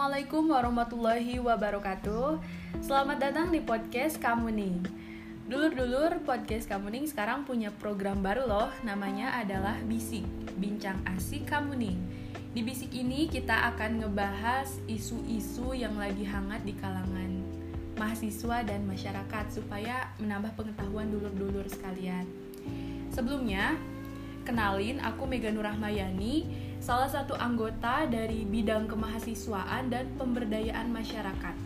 Assalamualaikum warahmatullahi wabarakatuh. Selamat datang di podcast Kamuning Dulur-dulur, podcast Kamuning sekarang punya program baru loh. Namanya adalah Bisik, Bincang Asik Kamuning Di Bisik ini kita akan ngebahas isu-isu yang lagi hangat di kalangan mahasiswa dan masyarakat Supaya menambah pengetahuan dulur-dulur sekalian. Sebelumnya, kenalin aku Mega Nurahmayani salah satu anggota dari bidang kemahasiswaan dan pemberdayaan masyarakat.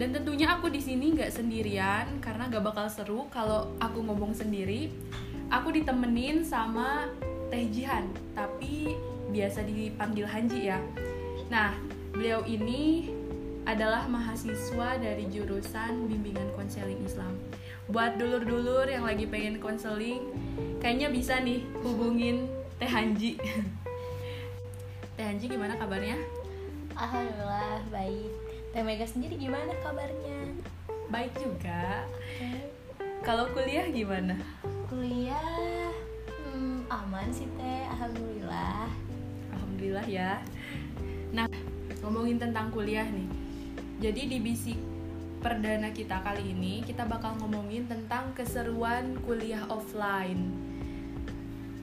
Dan tentunya aku di sini nggak sendirian karena gak bakal seru kalau aku ngomong sendiri. Aku ditemenin sama Teh Jihan, tapi biasa dipanggil Hanji ya. Nah, beliau ini adalah mahasiswa dari jurusan bimbingan konseling Islam. Buat dulur-dulur yang lagi pengen konseling, kayaknya bisa nih hubungin Teh Hanji. Teh Hanji gimana kabarnya? Alhamdulillah baik. Teh Mega sendiri gimana kabarnya? Baik juga. Kalau kuliah gimana? Kuliah hmm, aman sih Teh, alhamdulillah. Alhamdulillah ya. Nah, ngomongin tentang kuliah nih. Jadi di bisik perdana kita kali ini kita bakal ngomongin tentang keseruan kuliah offline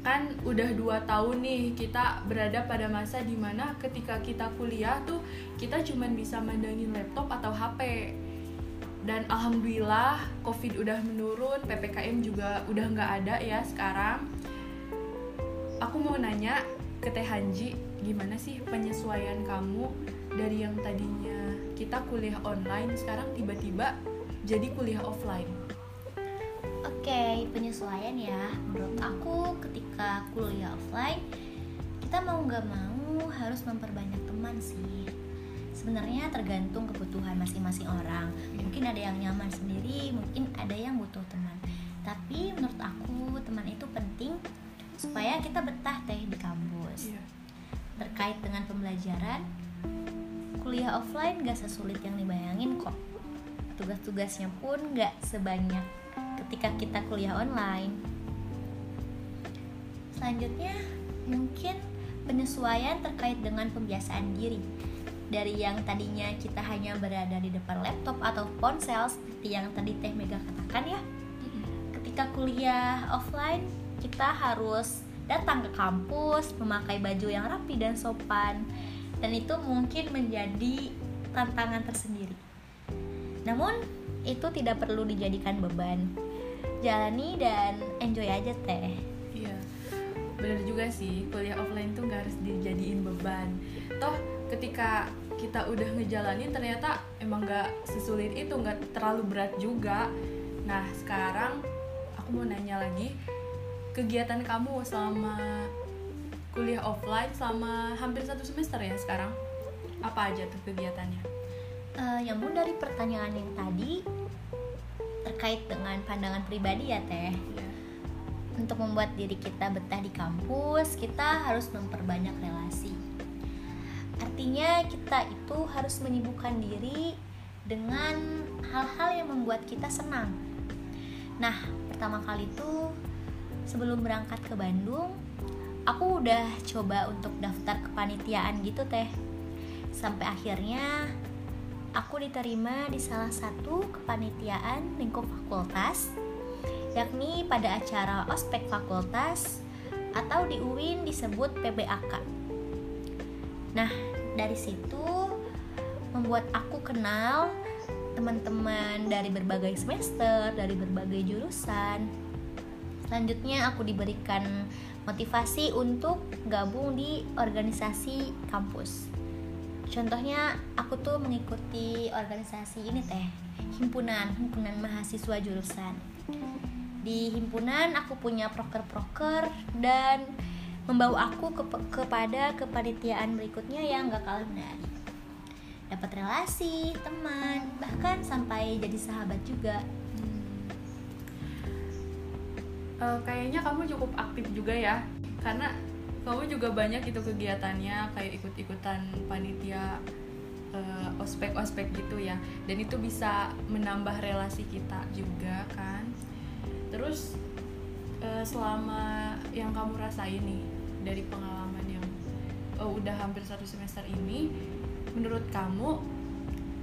kan udah dua tahun nih kita berada pada masa di mana ketika kita kuliah tuh kita cuman bisa mandangin laptop atau HP dan alhamdulillah covid udah menurun ppkm juga udah nggak ada ya sekarang. Aku mau nanya ke Teh Hanji gimana sih penyesuaian kamu dari yang tadinya kita kuliah online sekarang tiba-tiba jadi kuliah offline okay, penyesuaian ya. Menurut aku ketika kuliah offline kita mau nggak mau harus memperbanyak teman sih. Sebenarnya tergantung kebutuhan masing-masing orang. Mungkin ada yang nyaman sendiri mungkin ada yang butuh teman. Tapi menurut aku teman itu penting supaya kita betah teh di kampus. Iya. terkait dengan pembelajaran kuliah offline gak sesulit yang dibayangin kok. Tugas-tugasnya pun gak sebanyak ketika kita kuliah online. Selanjutnya, mungkin penyesuaian terkait dengan pembiasaan diri. Dari yang tadinya kita hanya berada di depan laptop atau ponsel seperti yang tadi Teh Mega katakan ya. Ketika kuliah offline, kita harus datang ke kampus, memakai baju yang rapi dan sopan. Dan itu mungkin menjadi tantangan tersendiri. Namun, itu tidak perlu dijadikan beban jalani dan enjoy aja teh. Iya bener juga sih kuliah offline tuh nggak harus dijadiin beban. Toh ketika kita udah ngejalanin ternyata emang nggak sesulit itu nggak terlalu berat juga. Nah sekarang aku mau nanya lagi kegiatan kamu selama kuliah offline selama hampir satu semester ya sekarang? Apa aja tuh kegiatannya? Uh, yang dari pertanyaan yang tadi terkait dengan pandangan pribadi ya teh. Yeah. untuk membuat diri kita betah di kampus kita harus memperbanyak relasi. Artinya kita itu harus menyibukkan diri dengan hal-hal yang membuat kita senang. Nah pertama kali itu sebelum berangkat ke Bandung aku udah coba untuk daftar kepanitiaan gitu teh. Sampai akhirnya aku diterima di salah satu kepanitiaan lingkup fakultas, yakni pada acara ospek fakultas atau di UIN disebut PBAK. Nah, dari situ membuat aku kenal teman-teman dari berbagai semester, dari berbagai jurusan. Selanjutnya aku diberikan motivasi untuk gabung di organisasi kampus contohnya aku tuh mengikuti organisasi ini teh himpunan himpunan mahasiswa jurusan di himpunan aku punya proker-proker dan membawa aku ke kepada kepanitiaan berikutnya yang gak kalah menarik dapat relasi teman bahkan sampai jadi sahabat juga hmm. uh, kayaknya kamu cukup aktif juga ya karena kamu juga banyak itu kegiatannya kayak ikut-ikutan panitia uh, ospek-ospek gitu ya dan itu bisa menambah relasi kita juga kan terus uh, selama yang kamu rasain nih dari pengalaman yang uh, udah hampir satu semester ini menurut kamu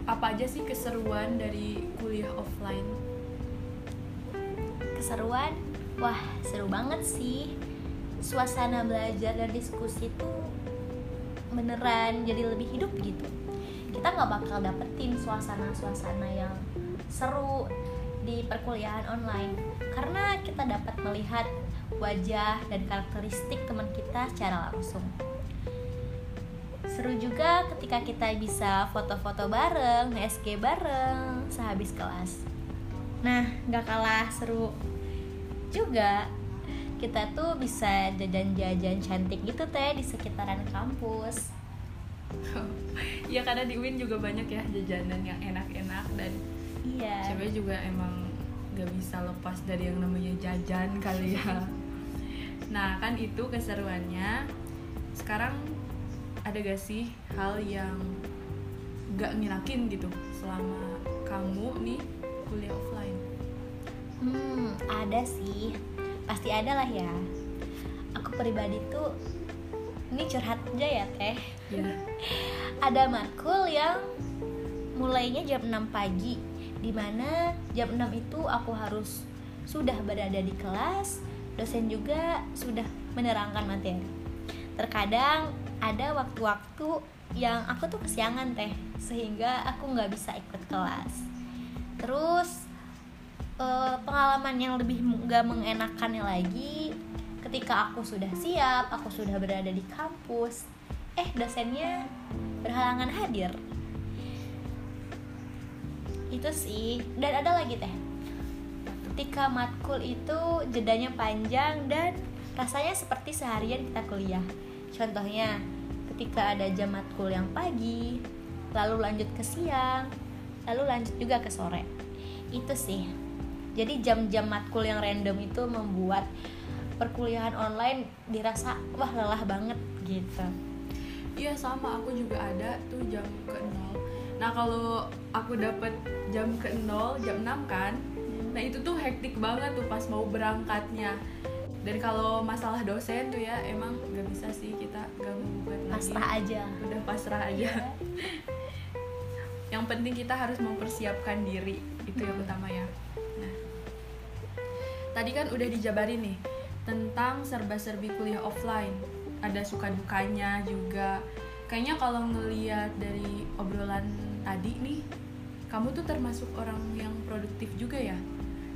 apa aja sih keseruan dari kuliah offline? Keseruan? Wah, seru banget sih. Suasana belajar dan diskusi tuh beneran jadi lebih hidup gitu. Kita nggak bakal dapetin suasana-suasana yang seru di perkuliahan online karena kita dapat melihat wajah dan karakteristik teman kita secara langsung. Seru juga ketika kita bisa foto-foto bareng, SG bareng, sehabis kelas. Nah, nggak kalah seru juga kita tuh bisa jajan-jajan cantik gitu teh di sekitaran kampus. ya karena di UIN juga banyak ya jajanan yang enak-enak dan iya. cewek juga emang gak bisa lepas dari yang namanya jajan kali ya. Nah kan itu keseruannya. Sekarang ada gak sih hal yang gak ngilakin gitu selama kamu nih kuliah offline? Hmm, ada sih. Pasti ada lah ya. Aku pribadi tuh ini curhat aja ya teh. Ya. ada matkul yang mulainya jam 6 pagi di mana jam 6 itu aku harus sudah berada di kelas dosen juga sudah menerangkan materi terkadang ada waktu-waktu yang aku tuh kesiangan teh sehingga aku nggak bisa ikut kelas terus yang lebih nggak mengenakannya lagi ketika aku sudah siap aku sudah berada di kampus. Eh dosennya berhalangan hadir. Itu sih. Dan ada lagi teh. Ketika matkul itu jedanya panjang dan rasanya seperti seharian kita kuliah. Contohnya, ketika ada jam matkul yang pagi, lalu lanjut ke siang, lalu lanjut juga ke sore. Itu sih. Jadi jam-jam matkul yang random itu membuat perkuliahan online dirasa wah lelah banget gitu. Iya sama, aku juga ada tuh jam ke nol. Nah kalau aku dapat jam ke nol jam 6 kan, nah itu tuh hektik banget tuh pas mau berangkatnya. Dan kalau masalah dosen tuh ya emang nggak bisa sih kita gugat lagi. Pasrah aja. Udah pasrah aja. Iya. yang penting kita harus mempersiapkan diri. Itu yang utama ya tadi kan udah dijabarin nih tentang serba-serbi kuliah offline. Ada suka dukanya juga. Kayaknya kalau ngeliat dari obrolan tadi nih kamu tuh termasuk orang yang produktif juga ya?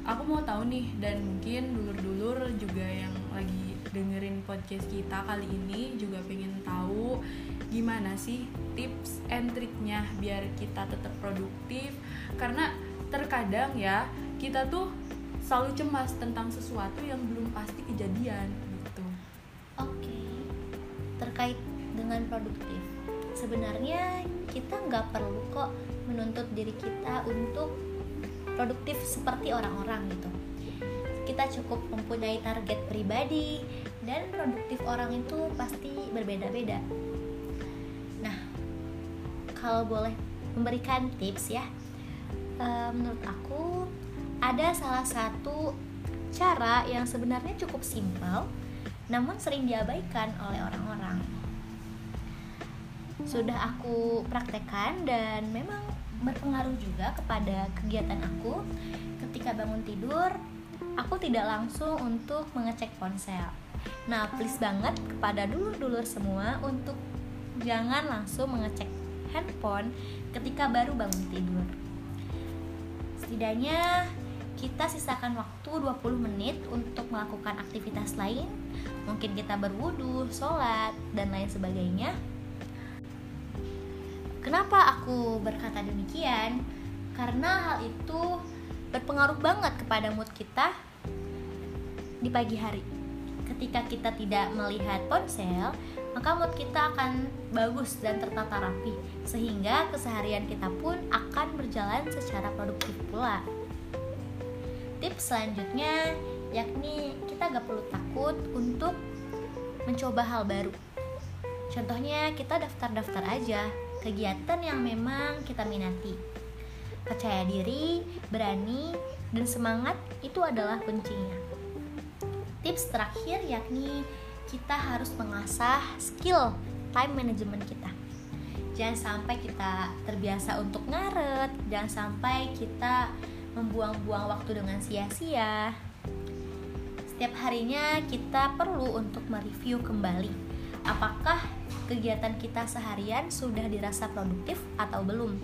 Aku mau tahu nih dan mungkin dulur-dulur juga yang lagi dengerin podcast kita kali ini juga pengen tahu gimana sih tips and triknya biar kita tetap produktif. Karena terkadang ya kita tuh selalu cemas tentang sesuatu yang belum pasti kejadian gitu. Oke, okay. terkait dengan produktif, sebenarnya kita nggak perlu kok menuntut diri kita untuk produktif seperti orang-orang gitu kita cukup mempunyai target pribadi dan produktif orang itu pasti berbeda-beda nah kalau boleh memberikan tips ya uh, menurut aku ada salah satu cara yang sebenarnya cukup simpel namun sering diabaikan oleh orang-orang. Sudah aku praktekkan dan memang berpengaruh juga kepada kegiatan aku. Ketika bangun tidur aku tidak langsung untuk mengecek ponsel. Nah please banget kepada dulur-dulur semua untuk jangan langsung mengecek handphone ketika baru bangun tidur. Setidaknya kita sisakan waktu 20 menit untuk melakukan aktivitas lain mungkin kita berwudu, sholat, dan lain sebagainya Kenapa aku berkata demikian? Karena hal itu berpengaruh banget kepada mood kita di pagi hari. Ketika kita tidak melihat ponsel, maka mood kita akan bagus dan tertata rapi, sehingga keseharian kita pun akan berjalan secara produktif pula. Tips selanjutnya yakni kita gak perlu takut untuk mencoba hal baru. Contohnya kita daftar-daftar aja kegiatan yang memang kita minati. Percaya diri, berani, dan semangat itu adalah kuncinya. Tips terakhir yakni kita harus mengasah skill time management kita. jangan sampai kita terbiasa untuk ngaret jangan sampai kita membuang-buang waktu dengan sia-sia. Setiap harinya kita perlu untuk mereview kembali apakah kegiatan kita seharian sudah dirasa produktif atau belum.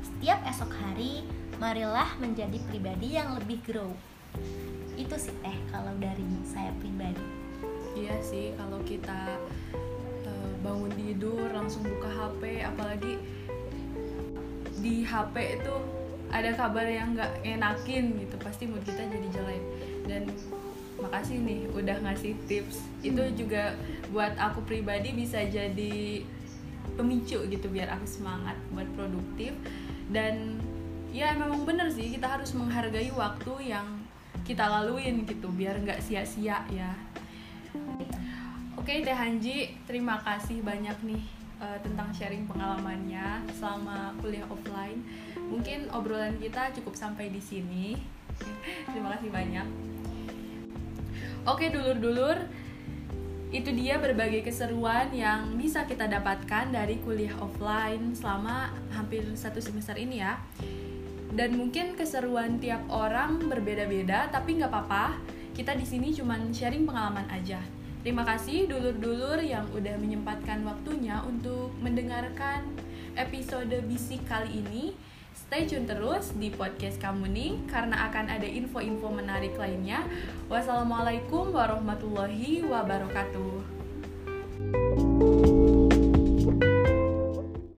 Setiap esok hari marilah menjadi pribadi yang lebih grow. Itu sih teh kalau dari saya pribadi. Iya sih kalau kita uh, bangun tidur langsung buka HP apalagi di HP itu ada kabar yang nggak enakin gitu pasti mood kita jadi jelek. Dan makasih nih udah ngasih tips. Itu hmm. juga buat aku pribadi bisa jadi pemicu gitu biar aku semangat buat produktif. Dan ya memang bener sih kita harus menghargai waktu yang kita laluin gitu biar nggak sia-sia ya. Oke Teh Hanji terima kasih banyak nih uh, tentang sharing pengalamannya selama kuliah offline. Mungkin obrolan kita cukup sampai di sini. Terima kasih banyak. Oke dulur-dulur. Itu dia berbagai keseruan yang bisa kita dapatkan dari kuliah offline selama hampir satu semester ini ya. Dan mungkin keseruan tiap orang berbeda-beda tapi nggak apa-apa. Kita di sini cuma sharing pengalaman aja terima kasih dulur-dulur yang udah menyempatkan waktunya untuk mendengarkan episode bisik kali ini. Stay tune terus di podcast kamu nih karena akan ada info-info menarik lainnya. Wassalamualaikum warahmatullahi wabarakatuh